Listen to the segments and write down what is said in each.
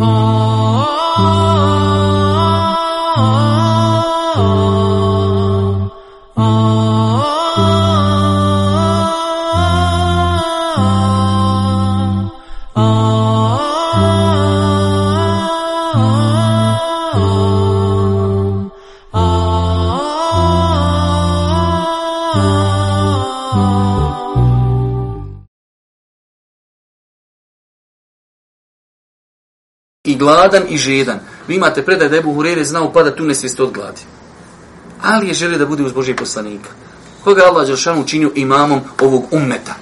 Oh. Gladan i žedan. Vi imate predaj da je Buhurere znao pada tu nesvijest od gladi. Ali je želio da bude uz Božih poslanika. Koga Allah Đelšanu učinio imamom ovog ummeta.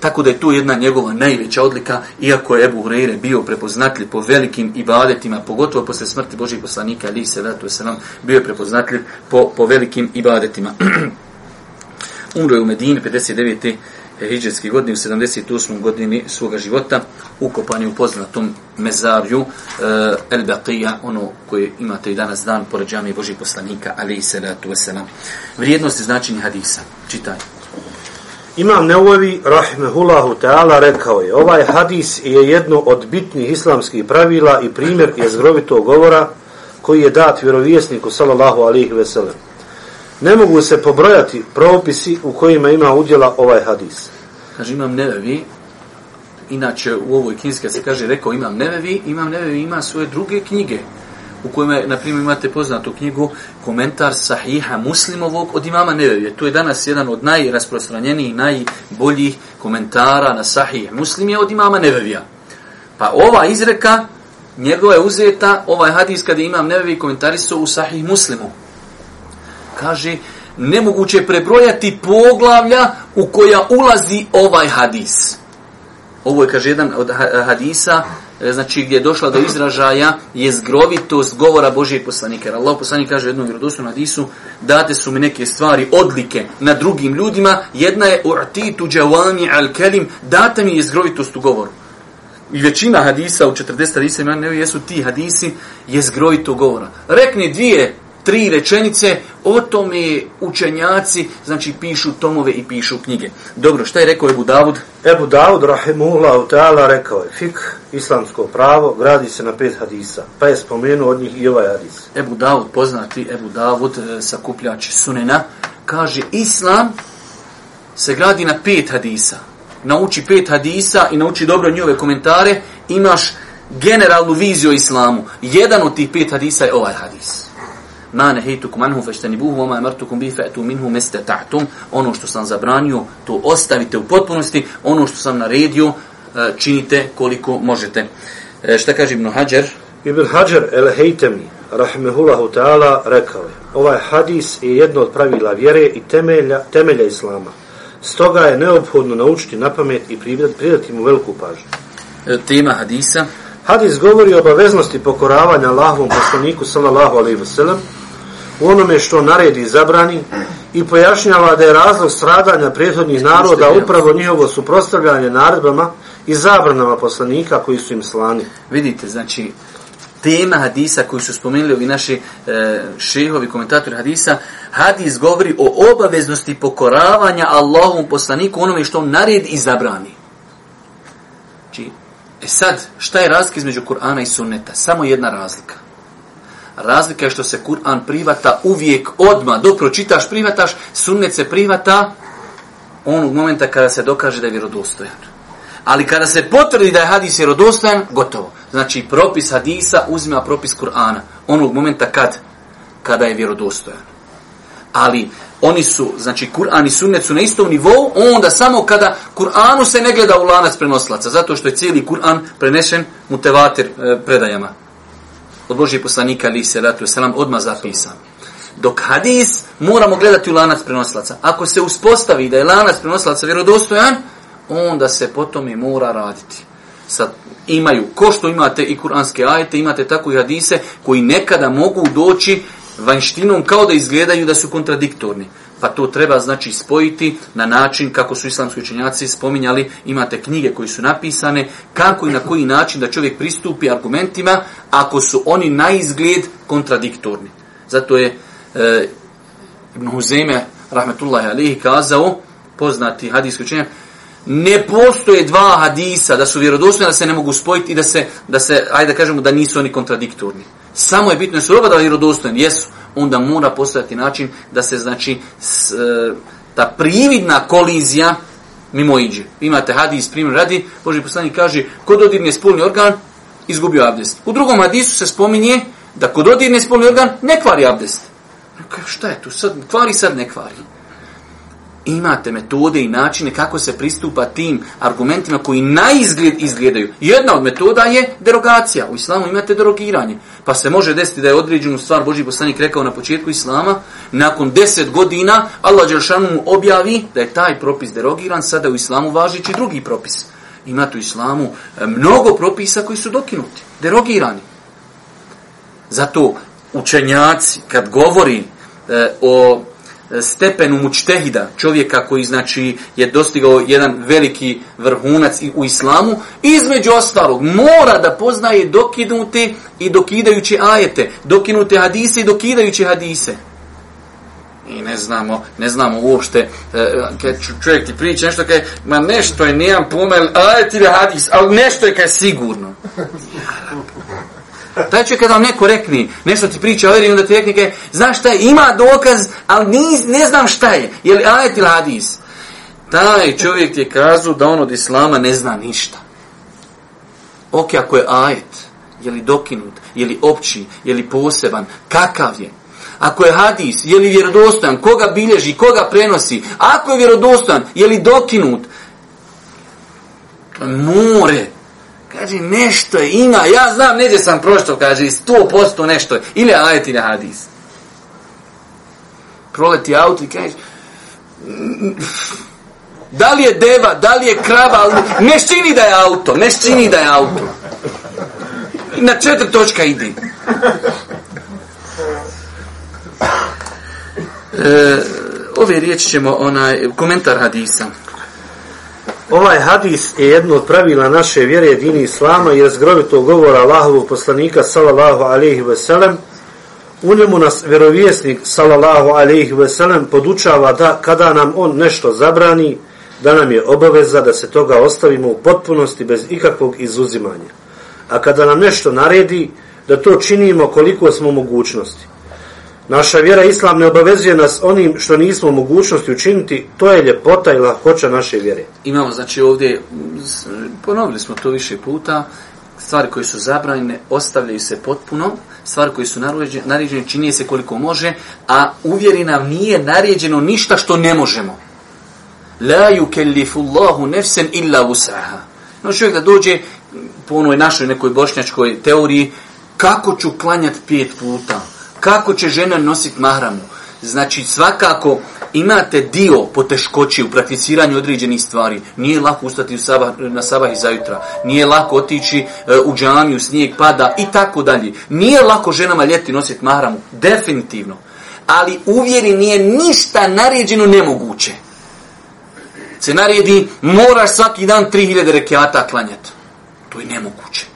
Tako da je tu jedna njegova najveća odlika, iako je Ebu Hureyre bio prepoznatljiv po velikim ibadetima, pogotovo posle smrti Božih poslanika, ali se vratu se nam, bio je prepoznatljiv po, po velikim ibadetima. Umro je u Medini 59 E, hijđetski godini, u 78. godini svoga života, ukopan je u poznatom mezarju uh, El Baqija, ono koje imate i danas dan, pored džami Božih poslanika, ali i salatu wasalam. Vrijednost i značenje hadisa. Čitaj. Imam Neuvi, rahmehullahu ta'ala, rekao je, ovaj hadis je jedno od bitnih islamskih pravila i primjer je zgrovitog govora koji je dat vjerovjesniku, sallallahu alihi veselem. Ne mogu se pobrojati propisi u kojima ima udjela ovaj hadis. Kaže, imam nevevi, inače u ovoj knjizke se kaže, rekao, imam nevevi, imam nevevi, ima svoje druge knjige, u kojima, na primjer, imate poznatu knjigu, komentar sahiha muslimovog od imama nevevije. To je danas jedan od najrasprostranjenijih, najboljih komentara na sahih muslim je od imama nevevija. Pa ova izreka, njegova je uzeta, ovaj hadis kada imam nevevi komentarisao u sahih muslimu kaže nemoguće prebrojati poglavlja u koja ulazi ovaj hadis. Ovo je, kaže, jedan od hadisa, e, znači gdje je došla do izražaja je zgrovitost govora Božijeg poslanika. Jer Allah poslanik kaže u jednom vjerodostojnom hadisu, date su mi neke stvari, odlike na drugim ljudima, jedna je u'titu džavani al kelim, date mi je zgrovitost u govoru. I većina hadisa u 40 hadisa ima, ne jesu ti hadisi, je zgrojito govora. Rekni dvije tri rečenice, o tome učenjaci, znači pišu tomove i pišu knjige. Dobro, šta je rekao Ebu Davud? Ebu Davud, rahimullah, ta'ala, rekao je, fik, islamsko pravo, gradi se na pet hadisa, pa je spomenuo od njih i ovaj hadis. Ebu Davud, poznati Ebu Davud, e, sakupljač sunena, kaže, islam se gradi na pet hadisa. Nauči pet hadisa i nauči dobro njove komentare, imaš generalnu viziju o islamu. Jedan od tih pet hadisa je ovaj hadis ma nehejtukum anhu feštenibuhu, oma emartukum bi fe'tu minhu meste ta'tum, ono što sam zabranio, to ostavite u potpunosti, ono što sam naredio, e, činite koliko možete. E, šta kaže Ibn Hajar? Ibn Hajar el hejtemi, rahmehullahu ta'ala, rekao je, ovaj hadis je jedno od pravila vjere i temelja, temelja islama. Stoga je neophodno naučiti na pamet i pridati mu veliku pažnju. E, tema hadisa? Hadis govori o obaveznosti pokoravanja Allahovom poslaniku sallallahu alaihi wa sallam, u onome što naredi i zabrani i pojašnjava da je razlog stradanja prethodnih naroda upravo njihovo suprostavljanje naredbama i zabranama poslanika koji su im slani. Vidite, znači, tema hadisa koji su spomenuli ovi naši e, šehovi, komentatori hadisa, hadis govori o obaveznosti pokoravanja Allahom poslaniku onome što on naredi i zabrani. Znači, e sad, šta je razlika između Kur'ana i sunneta? Samo jedna razlika. Razlika je što se Kur'an privata uvijek odma dok pročitaš, privataš, sunnet se privata onog momenta kada se dokaže da je vjerodostojan. Ali kada se potvrdi da je hadis vjerodostojan, gotovo. Znači, propis hadisa uzima propis Kur'ana. Onog momenta kad? Kada je vjerodostojan. Ali oni su, znači Kur'an i sunnet su na istom nivou, onda samo kada Kur'anu se ne gleda u lanac prenoslaca, zato što je cijeli Kur'an prenešen mutevatir e, predajama od Božije poslanika ali se ratu selam odma zapisan. Dok hadis moramo gledati u lanac prenoslaca. Ako se uspostavi da je lanac prenoslaca vjerodostojan, onda se potom i mora raditi. Sad imaju, ko što imate i kuranske ajete, imate tako i hadise koji nekada mogu doći vanštinom kao da izgledaju da su kontradiktorni pa to treba znači spojiti na način kako su islamski učenjaci spominjali, imate knjige koji su napisane, kako i na koji način da čovjek pristupi argumentima ako su oni na izgled kontradiktorni. Zato je e, Ibn Huzeme, rahmetullahi alihi, kazao, poznati hadijski učenjak, ne postoje dva hadisa da su vjerodostojni da se ne mogu spojiti i da se, da se ajde da kažemo da nisu oni kontradiktorni. Samo je bitno da su oba da vjerodostojni, jesu, onda mora postojati način da se znači s, e, ta prividna kolizija mimo iđe. Imate hadis, primjer radi, Boži poslanik kaže, ko dodirne spolni organ, izgubio abdest. U drugom hadisu se spominje da kod dodirne spolni organ ne kvari abdest. Šta je tu? Sad, kvari sad ne kvari imate metode i načine kako se pristupa tim argumentima koji na izgled izgledaju. Jedna od metoda je derogacija. U islamu imate derogiranje. Pa se može desiti da je određenu stvar Boži poslanik rekao na početku islama, nakon deset godina Allah Đeršanu mu objavi da je taj propis derogiran, sada u islamu važići drugi propis. Imate u islamu e, mnogo propisa koji su dokinuti, derogirani. Zato učenjaci, kad govori e, o stepenu mučtehida, čovjeka koji znači je dostigao jedan veliki vrhunac u islamu, između ostalog mora da poznaje dokinute i dokidajuće ajete, dokinute hadise i dokidajuće hadise. I ne znamo, ne znamo uopšte, e, kad čovjek ti priča nešto kaj, ma nešto je, nijem pomel, ajet ili hadis, ali nešto je kaj sigurno. Taj čovjek kada vam neko rekni, nešto ti priča o veri, onda ti rekni, kaj, znaš šta je, ima dokaz, ali niz, ne znam šta je, je li ajet ili hadis. Taj čovjek ti je kazao da on od islama ne zna ništa. Ok, ako je ajet, je li dokinut, je li opći, je li poseban, kakav je? Ako je hadis, je li vjerodostojan, koga bilježi, koga prenosi? Ako je vjerodostojan, je li dokinut? More, Kaže, nešto je, ima, ja znam, neđe sam prošto, kaže, sto posto nešto je. Ili ajet ili hadis. Proleti auto i kaže, da li je deva, da li je krava, ne čini da je auto, ne čini da je auto. I na četiri točka ide. E, ove riječi ćemo, onaj, komentar hadisa. Ovaj hadis je jedno od pravila naše vjere jedini Islama i razgrovito govora Allahovog poslanika sallallahu alaihi ve sellem. U njemu nas vjerovjesnik sallallahu alaihi ve sellem podučava da kada nam on nešto zabrani, da nam je obaveza da se toga ostavimo u potpunosti bez ikakvog izuzimanja. A kada nam nešto naredi, da to činimo koliko smo mogućnosti. Naša vjera islam ne obavezuje nas onim što nismo u mogućnosti učiniti, to je ljepota i lahkoća naše vjere. Imamo, znači ovdje, ponovili smo to više puta, stvari koje su zabranjene ostavljaju se potpuno, stvari koje su naređene činije se koliko može, a uvjeri nam nije naređeno ništa što ne možemo. La yukellifullahu nefsen illa usaha. No znači, čovjek da dođe po onoj našoj nekoj bošnjačkoj teoriji, kako ću klanjati pet puta? Kako će žena nositi mahramu. Znači svakako imate dio poteškoći u prakticiranju određenih stvari. Nije lako ustati u sabah, na sabah i zajutra. Nije lako otići e, u džamiju, snijeg pada i tako dalje. Nije lako ženama ljeti nositi mahramu. Definitivno. Ali uvjeri nije ništa naređeno nemoguće. Se naredi, moraš svaki dan 3000 rekiata klanjati. To je nemoguće.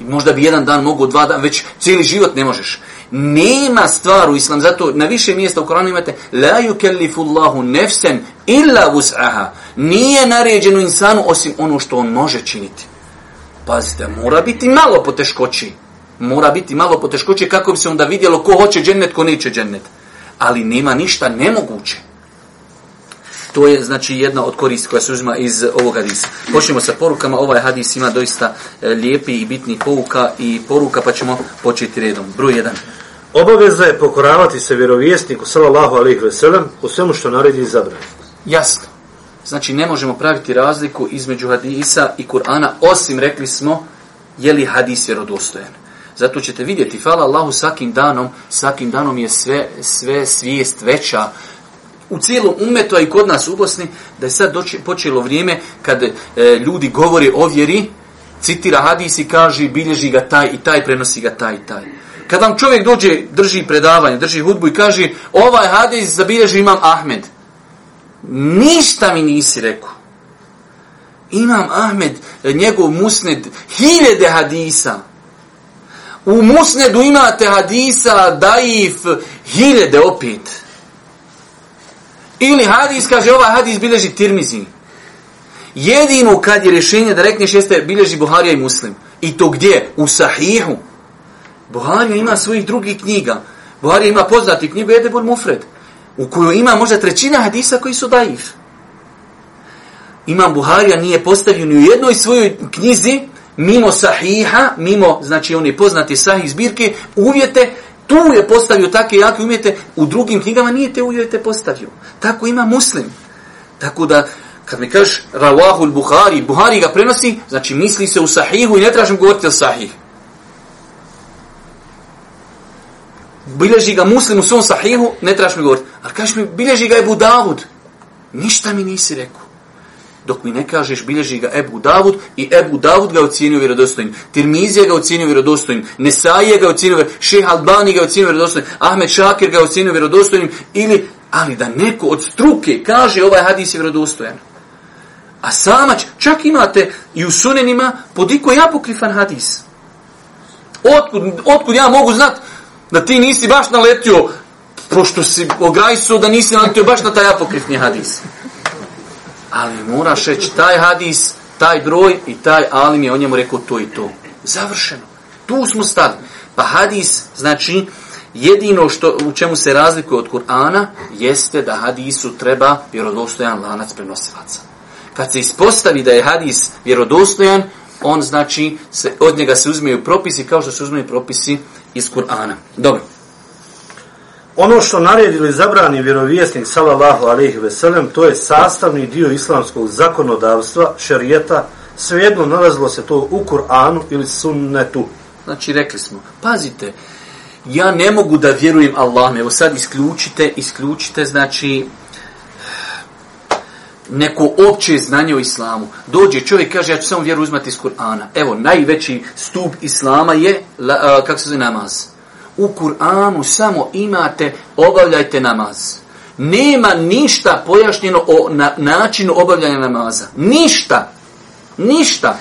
I možda bi jedan dan mogu, dva dana, već cijeli život ne možeš. Nema stvar u islam, zato na više mjesta u Koranu imate La yukellifu Allahu nefsen illa vus'aha. Nije naređeno insanu osim ono što on može činiti. Pazite, mora biti malo poteškoći. Mora biti malo poteškoći kako bi se onda vidjelo ko hoće džennet, ko neće džennet. Ali nema ništa nemoguće. To je znači jedna od koristi koja se uzima iz ovog hadisa. Počnemo sa porukama. Ovaj hadis ima doista e, lijepi i bitni pouka i poruka pa ćemo početi redom. Broj 1. Obaveza je pokoravati se vjerovjesniku sallallahu alejhi ve sellem u svemu što naredi i zabrani. Jasno. Znači ne možemo praviti razliku između hadisa i Kur'ana osim rekli smo je li hadis vjerodostojan. Zato ćete vidjeti, hvala Allahu svakim danom, svakim danom je sve, sve svijest veća u cijelom umetu, a i kod nas u Bosni, da je sad doći, počelo vrijeme kad e, ljudi govore o vjeri, citira hadis i kaže, bilježi ga taj i taj, prenosi ga taj i taj. Kad vam čovjek dođe, drži predavanje, drži hudbu i kaže, ovaj hadis zabilježi imam Ahmed. Ništa mi nisi rekao. Imam Ahmed, njegov musned, hiljede hadisa. U musnedu imate hadisa, daif, hiljede opet. Ili hadis, kaže, ovaj hadis bilježi tirmizi. Jedino kad je rješenje da rekneš jeste bilježi Buharija i Muslim. I to gdje? U Sahihu. Buharija ima svojih drugih knjiga. Buharija ima poznati knjigu Edebul Mufred. U kojoj ima možda trećina hadisa koji su daif. Imam Buharija nije postavio ni u jednoj svojoj knjizi mimo sahiha, mimo, znači oni poznati sahih zbirke, uvjete, tu je postavio takve jake uvjete, u drugim knjigama nije te uvjete postavio. Tako ima muslim. Tako da, kad mi kažeš Rawahul Buhari, Buhari ga prenosi, znači misli se u sahihu i ne tražim govoriti o sahih. Bilježi ga muslim u svom sahihu, ne trebaš mi govoriti. Ali kažeš mi, bilježi ga Ebu Davud. Ništa mi nisi rekao dok mi ne kažeš bilježi ga Ebu Davud i Ebu Davud ga ocjenio vjerodostojnim. Tirmizija ga ocjenio vjerodostojnim. Nesaije ga ocjenio vjerodostojnim. Šeh Albani ga ocjenio vjerodostojnim. Ahmed Šakir ga ocjenio vjerodostojnim. Ili, ali da neko od struke kaže ovaj hadis je vjerodostojan. A samać, čak imate i u sunenima podiko je apokrifan hadis. Otkud, otkud ja mogu znat da ti nisi baš naletio pošto si ograjso da nisi naletio baš na taj apokrifni hadis ali moraš reći taj hadis, taj broj i taj alim je o njemu rekao to i to. Završeno. Tu smo stali. Pa hadis, znači, jedino što u čemu se razlikuje od Kur'ana, jeste da hadisu treba vjerodostojan lanac prenosilaca. Kad se ispostavi da je hadis vjerodostojan, on znači, se, od njega se uzmeju propisi kao što se uzmeju propisi iz Kur'ana. Dobro. Ono što naredili zabrani vjerovijesnik sallallahu alejhi ve sellem to je sastavni dio islamskog zakonodavstva, šerijeta, svejedno nalazilo se to u Kur'anu ili sunnetu. Znači rekli smo, pazite, ja ne mogu da vjerujem Allah, evo sad isključite, isključite, znači neko opće znanje o islamu. Dođe čovjek kaže ja ću samo vjeru uzmati iz Kur'ana. Evo, najveći stup islama je, kako se zove namaz? u Kur'anu samo imate obavljajte namaz. Nema ništa pojašnjeno o na, načinu obavljanja namaza. Ništa. Ništa.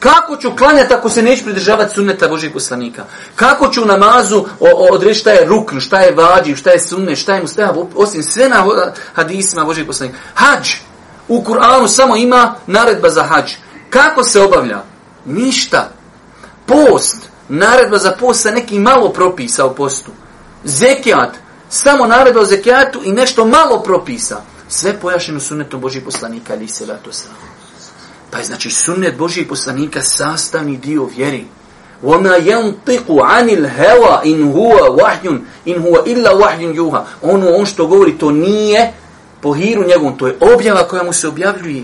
Kako ću klanjati ako se neću pridržavati sunneta Božih poslanika? Kako ću u namazu odreći šta je rukn, šta je vađiv, šta je sunne, šta je mustahav, osim sve na hadisima Božih poslanika? Hadž. U Kur'anu samo ima naredba za hadž. Kako se obavlja? Ništa. Post naredba za post sa nekim malo propisa u postu. Zekijat, samo naredba o zekijatu i nešto malo propisa. Sve pojašeno sunnetom Božih poslanika, ali se to samo. Pa je znači sunnet Božih poslanika sastavni dio vjeri. وَمَا يَنْتِقُ عَنِ الْهَوَا إِنْ هُوَ وَحْيٌ إِنْ هُوَ إِلَّا وَحْيٌ يُوهَا Ono on što govori, to nije po hiru njegovom, to je objava koja mu se objavljuje.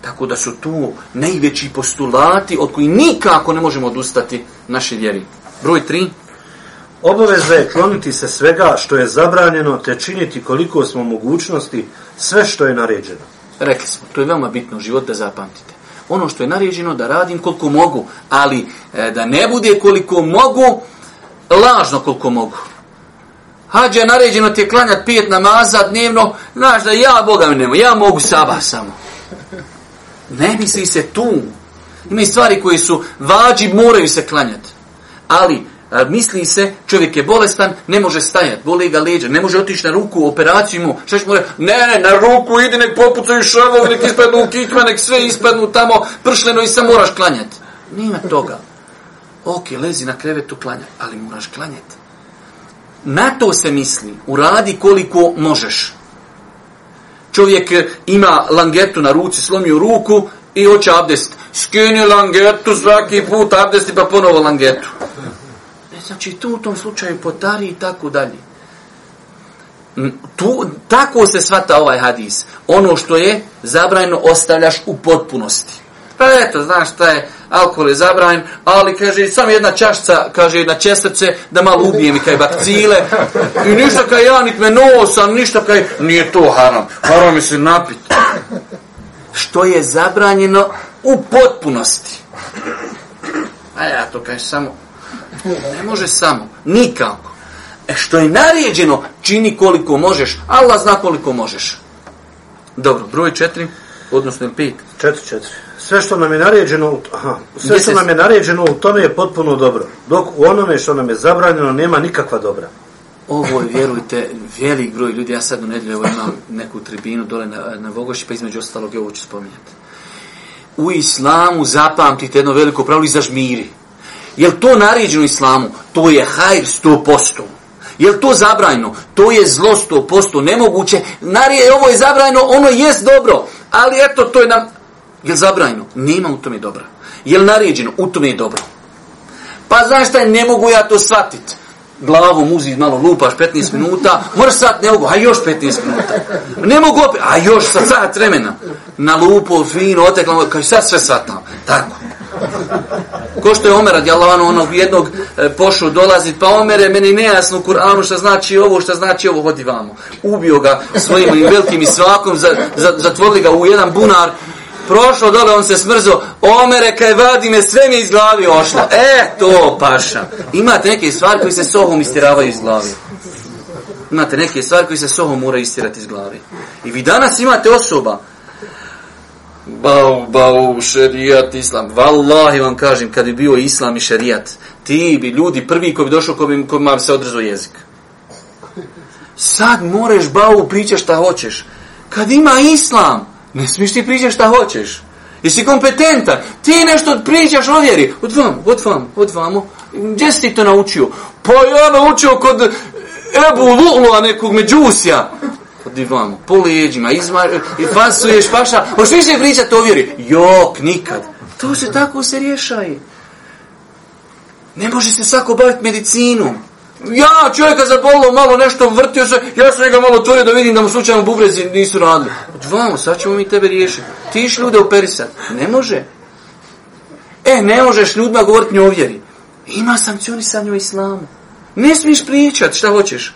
Tako da su tu najveći postulati od koji nikako ne možemo odustati naše vjeri. Broj 3. Obaveza je kloniti se svega što je zabranjeno te činiti koliko smo mogućnosti sve što je naređeno. Rekli smo, to je veoma bitno u život da zapamtite. Ono što je naređeno da radim koliko mogu, ali e, da ne bude koliko mogu, lažno koliko mogu. Hađe je naređeno ti je klanjati pet namaza dnevno, znaš da ja Boga mi nemo, ja mogu saba samo. Ne misli se tu. Ima i stvari koje su vađi, moraju se klanjati. Ali, a, misli se, čovjek je bolestan, ne može stajati, boli ga leđa, ne može otići na ruku, operaciju mu, šta će mu reći? Ne, ne, na ruku idi, nek popucaju šavog, nek ispadnu u kikma, nek sve ispadnu tamo pršleno i sam moraš klanjati. Nima toga. Ok, lezi na krevetu, klanjaj, ali moraš klanjati. Na to se misli, uradi koliko možeš čovjek ima langetu na ruci, slomio ruku i hoće abdest. Skini langetu svaki put, abdesti pa ponovo langetu. Znači, tu u tom slučaju potari i tako dalje. Mm, tu, tako se svata ovaj hadis. Ono što je zabrajno ostavljaš u potpunosti. Pa eto, znaš šta je, alkohol je zabranjen, ali kaže, samo jedna čašca, kaže, na česrce, da malo ubije mi kaj bakcile. I ništa kaj ja, nit me nosam, ništa kaj, nije to haram. Haram je se napit. Što je zabranjeno u potpunosti. A ja to kaj samo, ne može samo, nikako. E što je naređeno, čini koliko možeš, Allah zna koliko možeš. Dobro, broj četiri, odnosno pet. Četiri, četiri sve što nam je naređeno, aha, sve što nam je naređeno u tome je potpuno dobro. Dok u onome što nam je zabranjeno nema nikakva dobra. ovo je, vjerujte, velik broj ljudi, ja sad u nedlju evo imam neku tribinu dole na, na Vogoši, pa između ostalog ovo ću spominjati. U islamu zapamtite jedno veliko pravilo i zažmiri. Je to naređeno islamu? To je hajr 100%. Je to zabrajno? To je zlo 100%. Nemoguće. Narije, ovo je zabrajno, ono jest dobro. Ali eto, to je nam... Je zabrajno? Nema u tome dobra. Je naređeno? U tome je dobro. Pa znaš šta, ne mogu ja to shvatiti Glavu muzi malo lupaš 15 minuta, moraš sat ne mogu, a još 15 minuta. Ne mogu opet, a još sa sat vremena. Na lupu, fino, otekla, kaže sad sve satam. Tako. Ko što je Omer radi anhu onog jednog e, pošao dolazi, pa Omere, meni nejasno u Kur'anu šta znači ovo, šta znači ovo, hodi vamo. Ubio ga svojim velikim i svakom, zatvorili ga u jedan bunar, prošlo dole, on se smrzo, omere kaj vadi me, sve mi iz glavi ošlo. E, to paša. Imate neke stvari koji se sohom istiravaju iz glavi. Imate neke stvari koji se sohom moraju istirati iz glavi. I vi danas imate osoba, bau, bau, šerijat, islam. Wallahi vam kažem, kad bi bio islam i šerijat, ti bi ljudi prvi koji bi došao, koji bi, koji bi se odrezao jezik. Sad moreš bau pričati šta hoćeš. Kad ima islam, Ne smiješ ti pričati šta hoćeš. Jesi kompetentan. Ti nešto pričaš o vjeri. Od vam, od vam, od vamo. Gdje si ti to naučio? Pa ja naučio kod Ebu Lulua nekog međusija po divanu, po leđima, izma, i fasuješ, paša. hoćeš više pričati o vjeri? Jok, nikad. To se tako se rješaje. Ne može se svako baviti medicinom. Ja, čovjeka zabolilo malo nešto, vrtio se, ja sam njega malo otvorio da vidim da mu slučajno bubrezi nisu radili. Vamo, sad ćemo mi tebe riješiti. Ti iš ljude operisati. Ne može. E, ne možeš ljudima govoriti njovjeri. Ima sankcionisanje u islamu. Ne smiješ pričat šta hoćeš.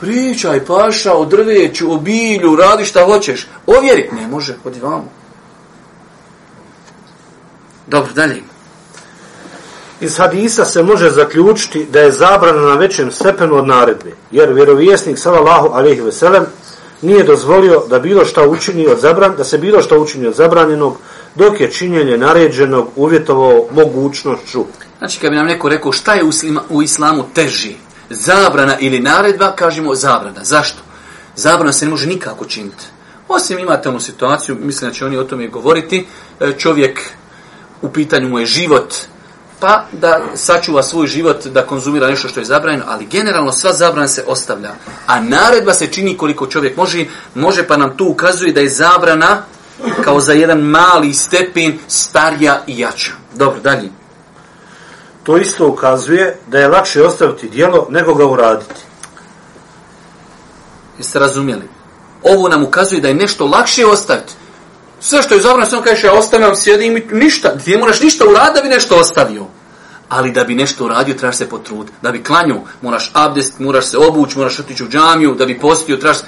Pričaj, paša, o drveću, o bilju, radi šta hoćeš. Ovjeri. Ne može, hodi vamo. Dobro, dalje. Iz hadisa se može zaključiti da je zabrana na većem stepenu od naredbe, jer vjerovjesnik sallallahu alejhi ve sellem nije dozvolio da bilo šta učini od zabran, da se bilo šta učini od zabranjenog, dok je činjenje naređenog uvjetovao mogućnošću. Znači, kad bi nam neko rekao šta je u, slima, u islamu teži, zabrana ili naredba, kažemo zabrana. Zašto? Zabrana se ne može nikako činiti. Osim imate onu situaciju, mislim da će oni o tome govoriti, e, čovjek u pitanju mu je život, pa da sačuva svoj život da konzumira nešto što je zabranjeno, ali generalno sva zabrana se ostavlja. A naredba se čini koliko čovjek može, može pa nam tu ukazuje da je zabrana kao za jedan mali stepen starija i jača. Dobro, dalje. To isto ukazuje da je lakše ostaviti dijelo nego ga uraditi. Jeste razumjeli? Ovo nam ukazuje da je nešto lakše ostaviti. Sve što je zabrano, samo kažeš, ja ostavljam, sjedim i ništa. Ti moraš ništa uraditi da bi nešto ostavio. Ali da bi nešto uradio, trebaš se potrud. Da bi klanju, moraš abdest, moraš se obući, moraš otići u džamiju, da bi postio, trebaš...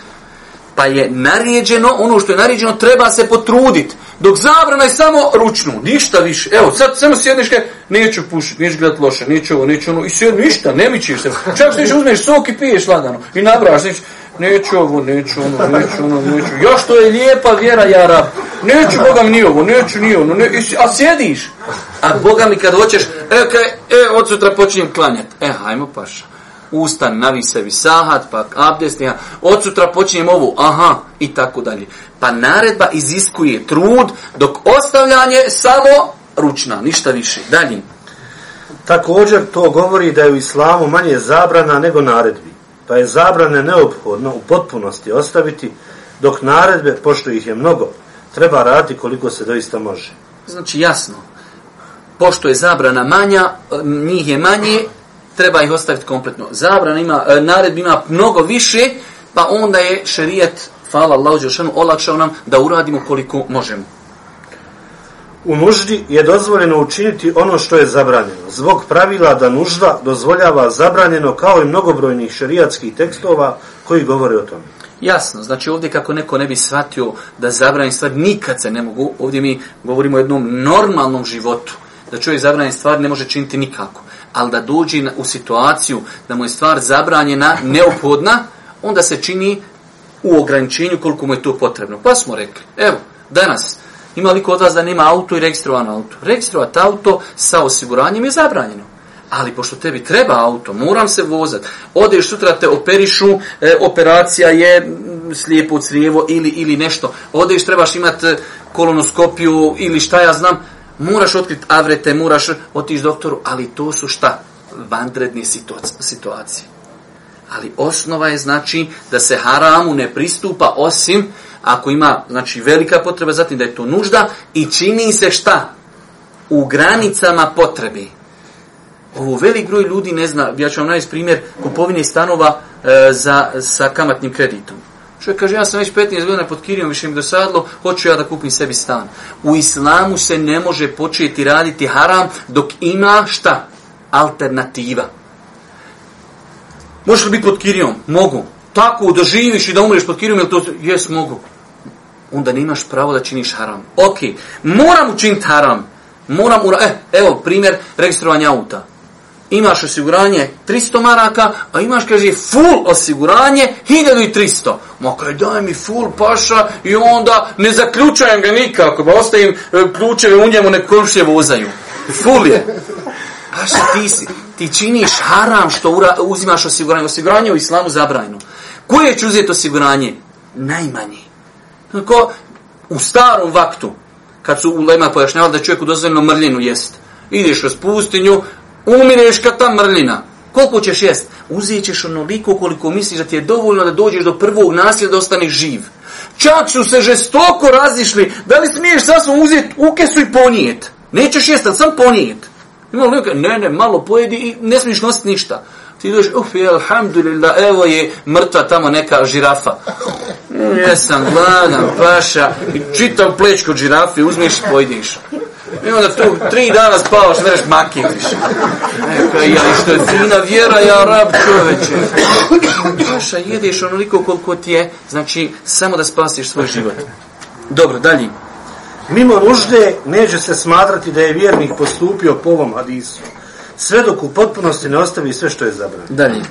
Pa je naređeno, ono što je naređeno, treba se potruditi. Dok zabrana je samo ručnu, ništa više. Evo, sad samo sjedniš kaj, neću pušiti, neću gledati loše, neću ovo, neću ono, i sjednu, ništa, ne mičiš se. Čak što uzmeš sok i piješ lagano, i nabraš, neću, neću ovo, neću ono, neću ono, neću. Još to je lijepa vjera, jara, Neću, Boga mi ni ovo, neću, ni ono, ne, a sjediš. A Boga mi kad hoćeš, e, kaj, e, od sutra počinjem klanjati. E, hajmo paša. Ustan, navi sebi sahat, pa abdest, ja. od sutra počinjem ovu, aha, i tako dalje. Pa naredba iziskuje trud, dok ostavljanje samo ručna, ništa više. Dalje. Također to govori da je u islamu manje zabrana nego naredbi pa je zabrane neophodno u potpunosti ostaviti, dok naredbe, pošto ih je mnogo, treba raditi koliko se doista može. Znači jasno, pošto je zabrana manja, njih je manje, treba ih ostaviti kompletno. Zabrana ima, e, naredbi ima mnogo više, pa onda je šerijet, hvala Allah, olakšao nam da uradimo koliko možemo. U nuždi je dozvoljeno učiniti ono što je zabranjeno, zbog pravila da nužda dozvoljava zabranjeno kao i mnogobrojnih šerijatskih tekstova koji govore o tome. Jasno, znači ovdje kako neko ne bi shvatio da zabrani stvar, nikad se ne mogu, ovdje mi govorimo o jednom normalnom životu, da čovjek zabrani stvar ne može činiti nikako, ali da dođe u situaciju da mu je stvar zabranjena, neophodna, onda se čini u ograničenju koliko mu je to potrebno. Pa smo rekli, evo, danas, Ima li kod vas da nema auto i registrovan auto? Registrovat auto sa osiguranjem je zabranjeno. Ali pošto tebi treba auto, moram se vozat. Odeš sutra te operišu, e, operacija je slijepo crijevo ili, ili nešto. Odeš, trebaš imati e, kolonoskopiju ili šta ja znam. Moraš otkriti avrete, moraš otići doktoru, ali to su šta? Vandredne situacije. Ali osnova je znači da se haramu ne pristupa osim ako ima znači velika potreba, zatim da je to nužda i čini se šta? U granicama potrebe. Ovo velik broj ljudi ne zna, ja ću vam najti primjer kupovine stanova e, za, sa kamatnim kreditom. Čovjek kaže, ja sam već 15 godina pod Kirijom, više mi dosadilo, hoću ja da kupim sebi stan. U islamu se ne može početi raditi haram dok ima šta? Alternativa. Možeš li biti pod Kirijom? Mogu. Tako da živiš i da umreš pod Kirijom, jel to? Jes, mogu. Onda nemaš pravo da činiš haram. Ok, moram učiniti haram. Moram, ura... eh, evo, primjer registrovanja auta imaš osiguranje 300 maraka, a imaš, kaže, full osiguranje 1300. Ma kaj daj mi full paša i onda ne zaključajem ga nikako, ba ostavim e, ključeve u njemu, ne komšije vozaju. Full je. Paša, ti, si, ti činiš haram što ura, uzimaš osiguranje. Osiguranje u islamu zabrajno. Koje će uzeti osiguranje? Najmanji. Tako, u starom vaktu, kad su u Lema pojašnjavali da čovjeku dozvoljeno mrljinu jest. Ideš kroz pustinju, umireš kad ta mrlina. Koliko ćeš jest? Uzet ćeš onoliko koliko misliš da ti je dovoljno da dođeš do prvog nasilja da ostaneš živ. Čak su se žestoko razišli. Da li smiješ sasvom uzeti ukesu i ponijet? Nećeš jest, ali sam ponijet. Ima li Ne, ne, malo pojedi i ne smiješ nositi ništa. Ti dođeš, uf, je, alhamdulillah, evo je mrtva tamo neka žirafa. Jesam gladan, paša, i čitav pleć kod uzmiješ i pojediš. I onda tu tri dana spavaš, vereš makitiš. Neka ja, i što je fina vjera, ja rab čoveče. Paša, jedeš onoliko koliko ti je, znači, samo da spasiš svoj život. Dobro, dalje. Mimo nužde neće se smatrati da je vjernik postupio po ovom hadisu. Sve dok u potpunosti ne ostavi sve što je zabranjeno. Dalje.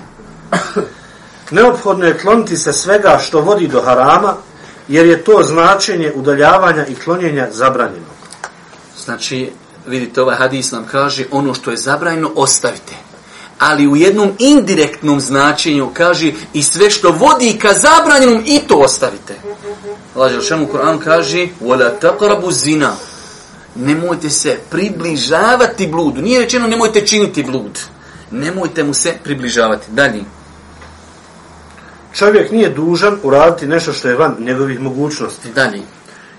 Neophodno je kloniti se svega što vodi do harama, jer je to značenje udaljavanja i klonjenja zabranjeno. Znači, vidite, ovaj hadis nam kaže ono što je zabranjeno, ostavite. Ali u jednom indirektnom značenju kaže i sve što vodi ka zabranjenom i to ostavite. Allah Želšan u Koranu kaže وَلَا تَقْرَبُ zina Nemojte se približavati bludu. Nije rečeno nemojte činiti blud. Nemojte mu se približavati. Dalje. Čovjek nije dužan uraditi nešto što je van njegovih mogućnosti. Dalje.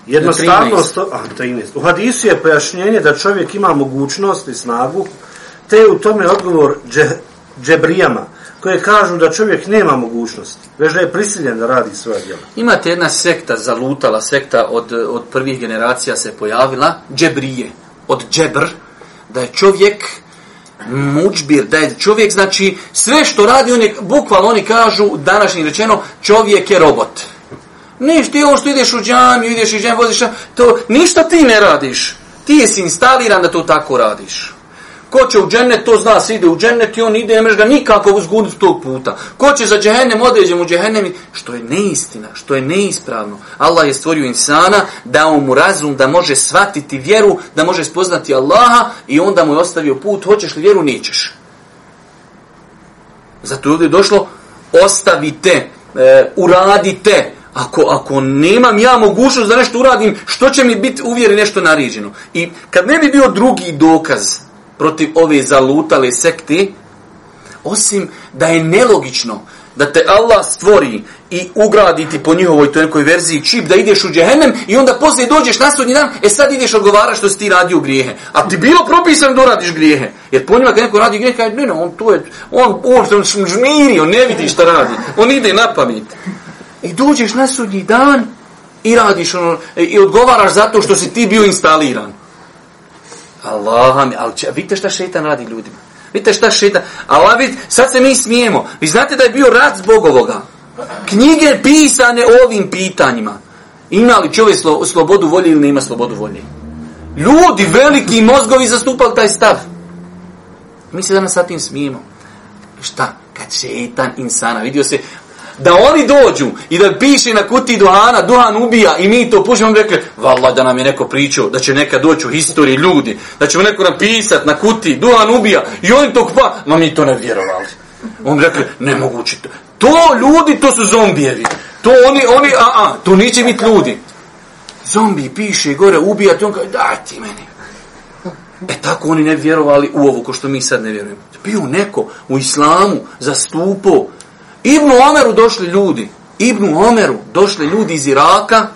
Jednostavnost, a, 13. U hadisu je pojašnjenje da čovjek ima mogućnost i snagu, te je u tome odgovor dže, džebrijama, koje kažu da čovjek nema mogućnosti, već da je prisiljen da radi svoje djela. Imate jedna sekta, zalutala sekta od, od prvih generacija se pojavila, džebrije, od džebr, da je čovjek mučbir, da je čovjek, znači, sve što radi, on je, bukvalno oni kažu, današnji rečeno, čovjek je robot. Ništa ti ovo što ideš u džamiju, ideš u džamiju, voziš, to, ništa ti ne radiš. Ti si instaliran da to tako radiš. Ko će u džennet, to zna se ide u džennet i on ide, ne ga nikako uzguditi tog puta. Ko će za džehennem, određem u džehennem, što je neistina, što je neispravno. Allah je stvorio insana, dao mu razum da može shvatiti vjeru, da može spoznati Allaha i onda mu je ostavio put, hoćeš li vjeru, nećeš. Zato je ovdje došlo, ostavite, e, uradite, Ako, ako nemam ja mogućnost da nešto uradim, što će mi biti uvjeri nešto naređeno? I kad ne bi bio drugi dokaz protiv ove zalutale sekte, osim da je nelogično da te Allah stvori i ugraditi po njihovoj toj nekoj verziji čip da ideš u džehennem i onda poslije dođeš na sudnji dan, e sad ideš odgovara što si ti radio grijehe. A ti bilo propisano da radiš grijehe. Jer po njima kad neko radi grijehe, kaže, ne, ne, on to je, on uopšte on žmiri, on ne vidi šta radi. On ide na pamet. I dođeš na sudnji dan i radiš ono, e, i odgovaraš zato što si ti bio instaliran. Allah mi, ali vidite šta šetan radi ljudima. Vidite šta šetan, Allah vid, sad se mi smijemo. Vi znate da je bio rat zbog ovoga. Knjige pisane ovim pitanjima. Ima li čovjek slo, slobodu volje ili nema slobodu volje? Ljudi, veliki mozgovi zastupali taj stav. Mi se danas sa tim smijemo. Šta? Kad šetan insana, vidio se, da oni dođu i da piše na kuti duhana, duhan ubija i mi to pušimo, rekli, valla da nam je neko pričao, da će neka doći u historiji ljudi, da će neko napisat na kuti, duhan ubija i oni to kupa, ma mi to ne vjerovali. On rekli, nemoguće to. To ljudi, to su zombijevi. To oni, oni, a, a, to neće biti ljudi. Zombi piše gore, ubija, on kaže, daj ti meni. E tako oni ne vjerovali u ovo, ko što mi sad ne vjerujemo. Bio neko u islamu, zastupo. Ibnu Omeru došli ljudi. Ibnu Omeru došli ljudi iz Iraka.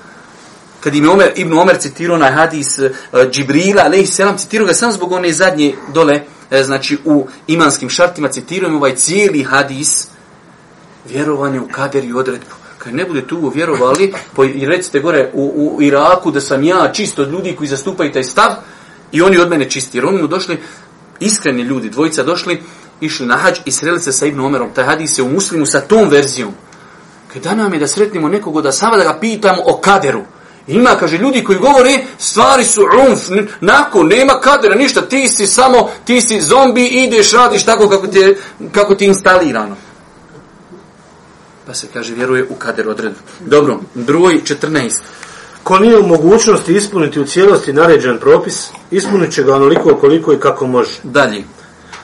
Kad im je Omer, Ibnu Omer citirao na hadis uh, Džibrila, ali selam, citirao ga sam zbog one zadnje dole, e, znači u imanskim šartima, citirao im ovaj cijeli hadis vjerovanje u kader i odredbu. Kad ne bude tu vjerovali, po, i recite gore u, u Iraku da sam ja čist od ljudi koji zastupaju taj stav, I oni od mene čisti. Jer oni mu došli, iskreni ljudi, dvojica došli, išli na hađ i sreli se sa Ibn Omerom. Taj hadis je u muslimu sa tom verzijom. Kada nam je da sretnimo nekog da sama da ga pitamo o kaderu. Ima, kaže, ljudi koji govore, stvari su umf, nako, nema kadera, ništa, ti si samo, ti si zombi, ideš, radiš tako kako ti je, kako ti je instalirano. Pa se kaže, vjeruje u kader odredu. Dobro, broj 14. Ko nije u mogućnosti ispuniti u cijelosti naređen propis, ispunit će ga onoliko koliko i kako može. Dalje.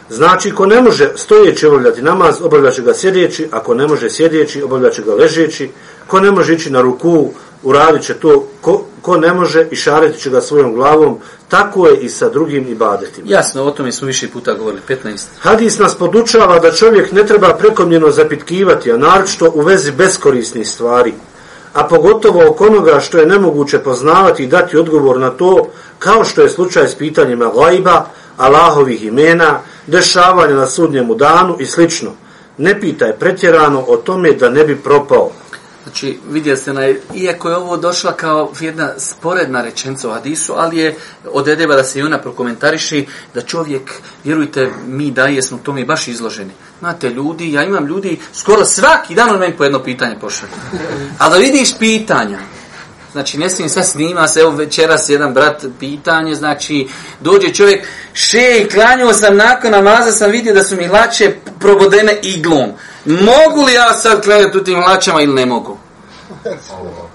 Znači, ko ne može stojeći obavljati namaz, obavljat će ga sjedeći, ako ne može sjedeći, obavljat će ga ležeći, ko ne može ići na ruku, uradit će to, ko, ko ne može i šariti će ga svojom glavom, tako je i sa drugim ibadetima. Jasno, o tome smo više puta govorili, 15. Hadis nas podučava da čovjek ne treba prekomljeno zapitkivati, a naročito u vezi beskorisnih stvari, a pogotovo oko onoga što je nemoguće poznavati i dati odgovor na to, kao što je slučaj s pitanjima gajba, Allahovih imena, dešavanja na sudnjemu danu i slično. Ne pitaj pretjerano o tome da ne bi propao. Znači, vidjeli ste, na, iako je ovo došla kao jedna sporedna rečenca u hadisu, ali je od edeba da se i ona prokomentariši, da čovjek, vjerujte, mi da jesmo to mi baš izloženi. Znate, ljudi, ja imam ljudi, skoro svaki dan on meni po jedno pitanje pošalje. A da vidiš pitanja, znači ne smijem sve snima se, evo večeras jedan brat pitanje, znači dođe čovjek, še, klanio sam nakon namaza, sam vidio da su mi lače probodene iglom. Mogu li ja sad klanjati u tim lačama ili ne mogu?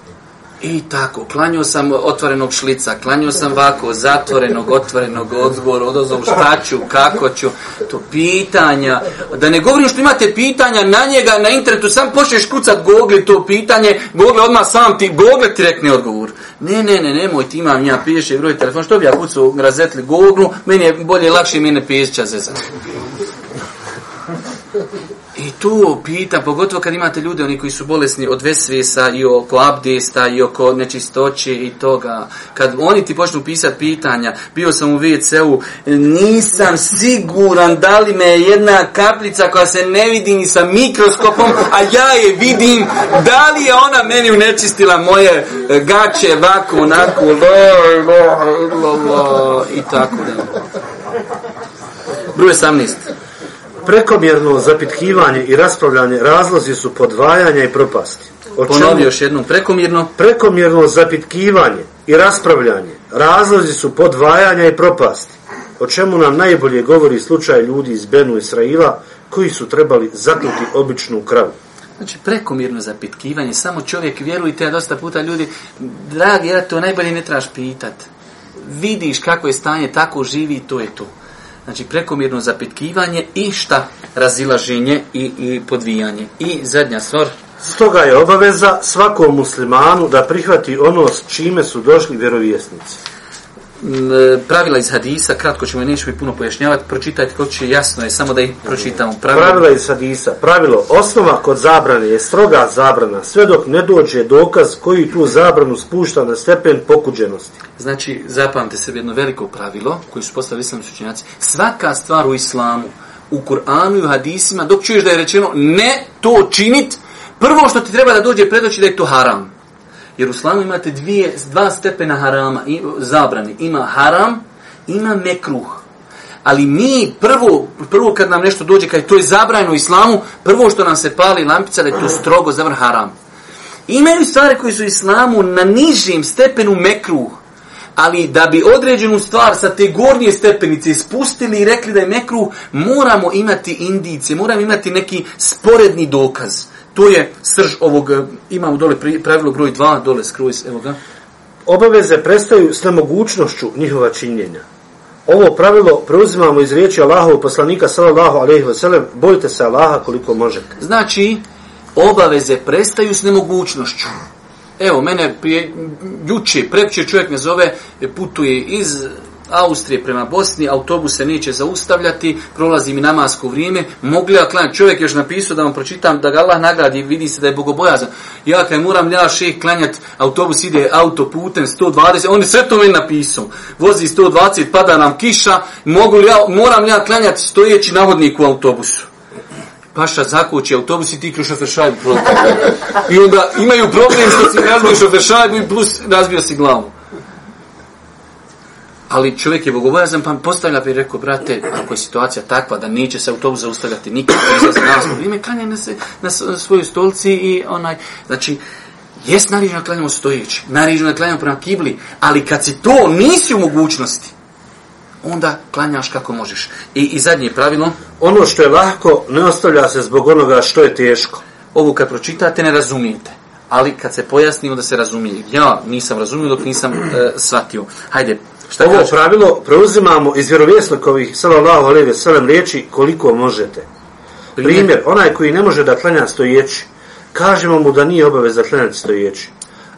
I tako, klanio sam otvorenog šlica, klanio sam vako, zatvorenog, otvorenog, odgovor, odozov, šta ću, kako ću, to pitanja, da ne govorim što imate pitanja na njega, na internetu, sam počneš kucat Google to pitanje, Google odmah sam ti, Google ti rekne odgovor. Ne, ne, ne, nemoj ti imam ja, piše broj telefon, što bi ja kucao, razetli Google, meni je bolje, lakše, mene pijeća zezati to tu pita, pogotovo kad imate ljude, oni koji su bolesni od vesvesa i oko abdesta i oko nečistoće i toga, kad oni ti počnu pisati pitanja, bio sam u WC-u, nisam siguran da li me jedna kaplica koja se ne vidi ni sa mikroskopom, a ja je vidim, da li je ona meni unečistila moje e, gače, vako, onako, lo, lo, lo, i tako da. Broj 18 prekomjerno zapitkivanje i raspravljanje razlozi su podvajanja i propasti. Ponovi još jednom, prekomjerno? Prekomjerno zapitkivanje i raspravljanje razlozi su podvajanja i propasti. O čemu nam najbolje govori slučaj ljudi iz Benu Israila koji su trebali zaknuti običnu kravu. Znači, prekomjerno zapitkivanje, samo čovjek, vjerujte, a dosta puta ljudi, dragi, ja to najbolje ne trebaš pitat. Vidiš kako je stanje, tako živi, to je to znači prekomjerno zapitkivanje i šta razilaženje i, i podvijanje. I zadnja stvar. Stoga je obaveza svakom muslimanu da prihvati ono s čime su došli vjerovjesnici. E, pravila iz hadisa, kratko ćemo nećemo i puno pojašnjavati, pročitajte kako će jasno je, samo da ih pročitamo. Pravila, pravila iz hadisa, pravilo, osnova kod zabrane je stroga zabrana, sve dok ne dođe dokaz koji tu zabranu spušta na stepen pokuđenosti. Znači, zapamte se jedno veliko pravilo, koji su postavili islamski učenjaci, svaka stvar u islamu, u Kur'anu i u hadisima, dok čuješ da je rečeno ne to činit, prvo što ti treba da dođe predoći da je to haram. Jer u islamu imate dvije, dva stepena harama, i, zabrani. Ima haram, ima mekruh. Ali mi prvo, prvo kad nam nešto dođe, kad to je zabrajno u islamu, prvo što nam se pali lampica, da je to strogo zabran haram. Imaju stvari koji su u islamu na nižim stepenu mekruh. Ali da bi određenu stvar sa te gornje stepenice ispustili i rekli da je mekruh, moramo imati indice, moramo imati neki sporedni dokaz To je srž ovog, e, imamo dole pravilo broj 2, dole skroz, evo ga. Obaveze prestaju s nemogućnošću njihova činjenja. Ovo pravilo preuzimamo iz riječi Allahovog poslanika sallallahu alejhi ve sellem: Bojte se Allaha koliko možete. Znači, obaveze prestaju s nemogućnošću. Evo, mene prije, juče, prepće čovjek me zove, putuje iz Austrije prema Bosni, autobus se neće zaustavljati, prolazi mi namasko vrijeme, mogli ja klanjati? Čovjek je još napisao da vam pročitam, da ga Allah nagradi, vidi se da je bogobojazan. Ja kaj moram ja šeh klanjati, autobus ide autoputem 120, on je sve to meni napisao. Vozi 120, pada nam kiša, mogu li ja, moram ja klanjati stojeći na hodniku u autobusu. Paša zakoči autobus i ti kroz šofer šajbu. I onda imaju problem što si razbio šofer i plus razbio si glavu. Ali čovjek je bogobojazan pa postavlja je rekao, brate, ako je situacija takva da neće se autobus zaustavljati nikad, izlazi na nas, vrijeme klanja na, se, na s- svojoj stolci i onaj, znači, jes naređeno da klanjamo stojeći, naređeno da klanjamo prema kibli, ali kad si to nisi u mogućnosti, onda klanjaš kako možeš. I, i zadnje pravilo, Ono što je lahko ne ostavlja se zbog onoga što je teško. ovo kad pročitate ne razumijete. Ali kad se pojasni, onda se razumije. Ja nisam razumio dok nisam e, shvatio. Hajde, šta Ovo kaže? pravilo preuzimamo iz vjerovjesnikovih sallallahu alejhi ve sellem riječi koliko možete. Primjer, onaj koji ne može da klanja stojeći, kažemo mu da nije obaveza klanjati stojeći,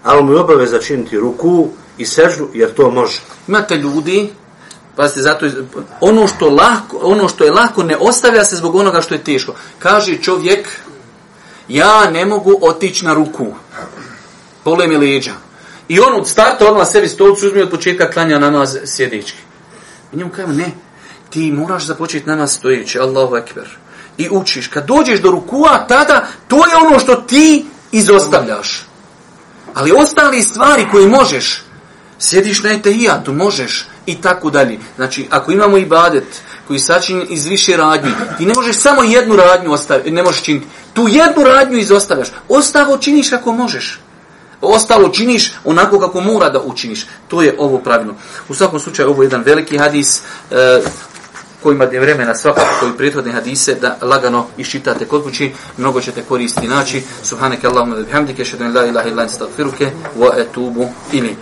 ali mu je obaveza činiti ruku i seždu, jer to može. Imate ljudi, pazite, zato ono što, lako, ono što je lako ne ostavlja se zbog onoga što je teško. Kaže čovjek, ja ne mogu otići na ruku. Bole mi leđa. I on od starta odmah sebi stolcu uzme od početka klanja namaz sjedički. Mi njemu kažemo, ne, ti moraš započeti namaz stojeći, Allahu ekber. I učiš. Kad dođeš do rukua, tada, to je ono što ti izostavljaš. Ali ostali stvari koje možeš, sjediš na etehijatu, možeš i tako dalje. Znači, ako imamo ibadet koji sačinjen iz više radnji, ti ne možeš samo jednu radnju ostaviti, ne možeš činiti. Tu jednu radnju izostavljaš. Ostalo činiš ako možeš. Ostalo činiš onako kako mora da učiniš. To je ovo pravilno. U svakom slučaju, ovo je jedan veliki hadis, e, kojima je vremena svakako koji prethodne hadise da lagano iščitate kod kući, mnogo ćete koristiti naći. Subhaneke Allahumma wa bihamdike, šedun la ilaha illa anta astaghfiruke wa etubu ilik.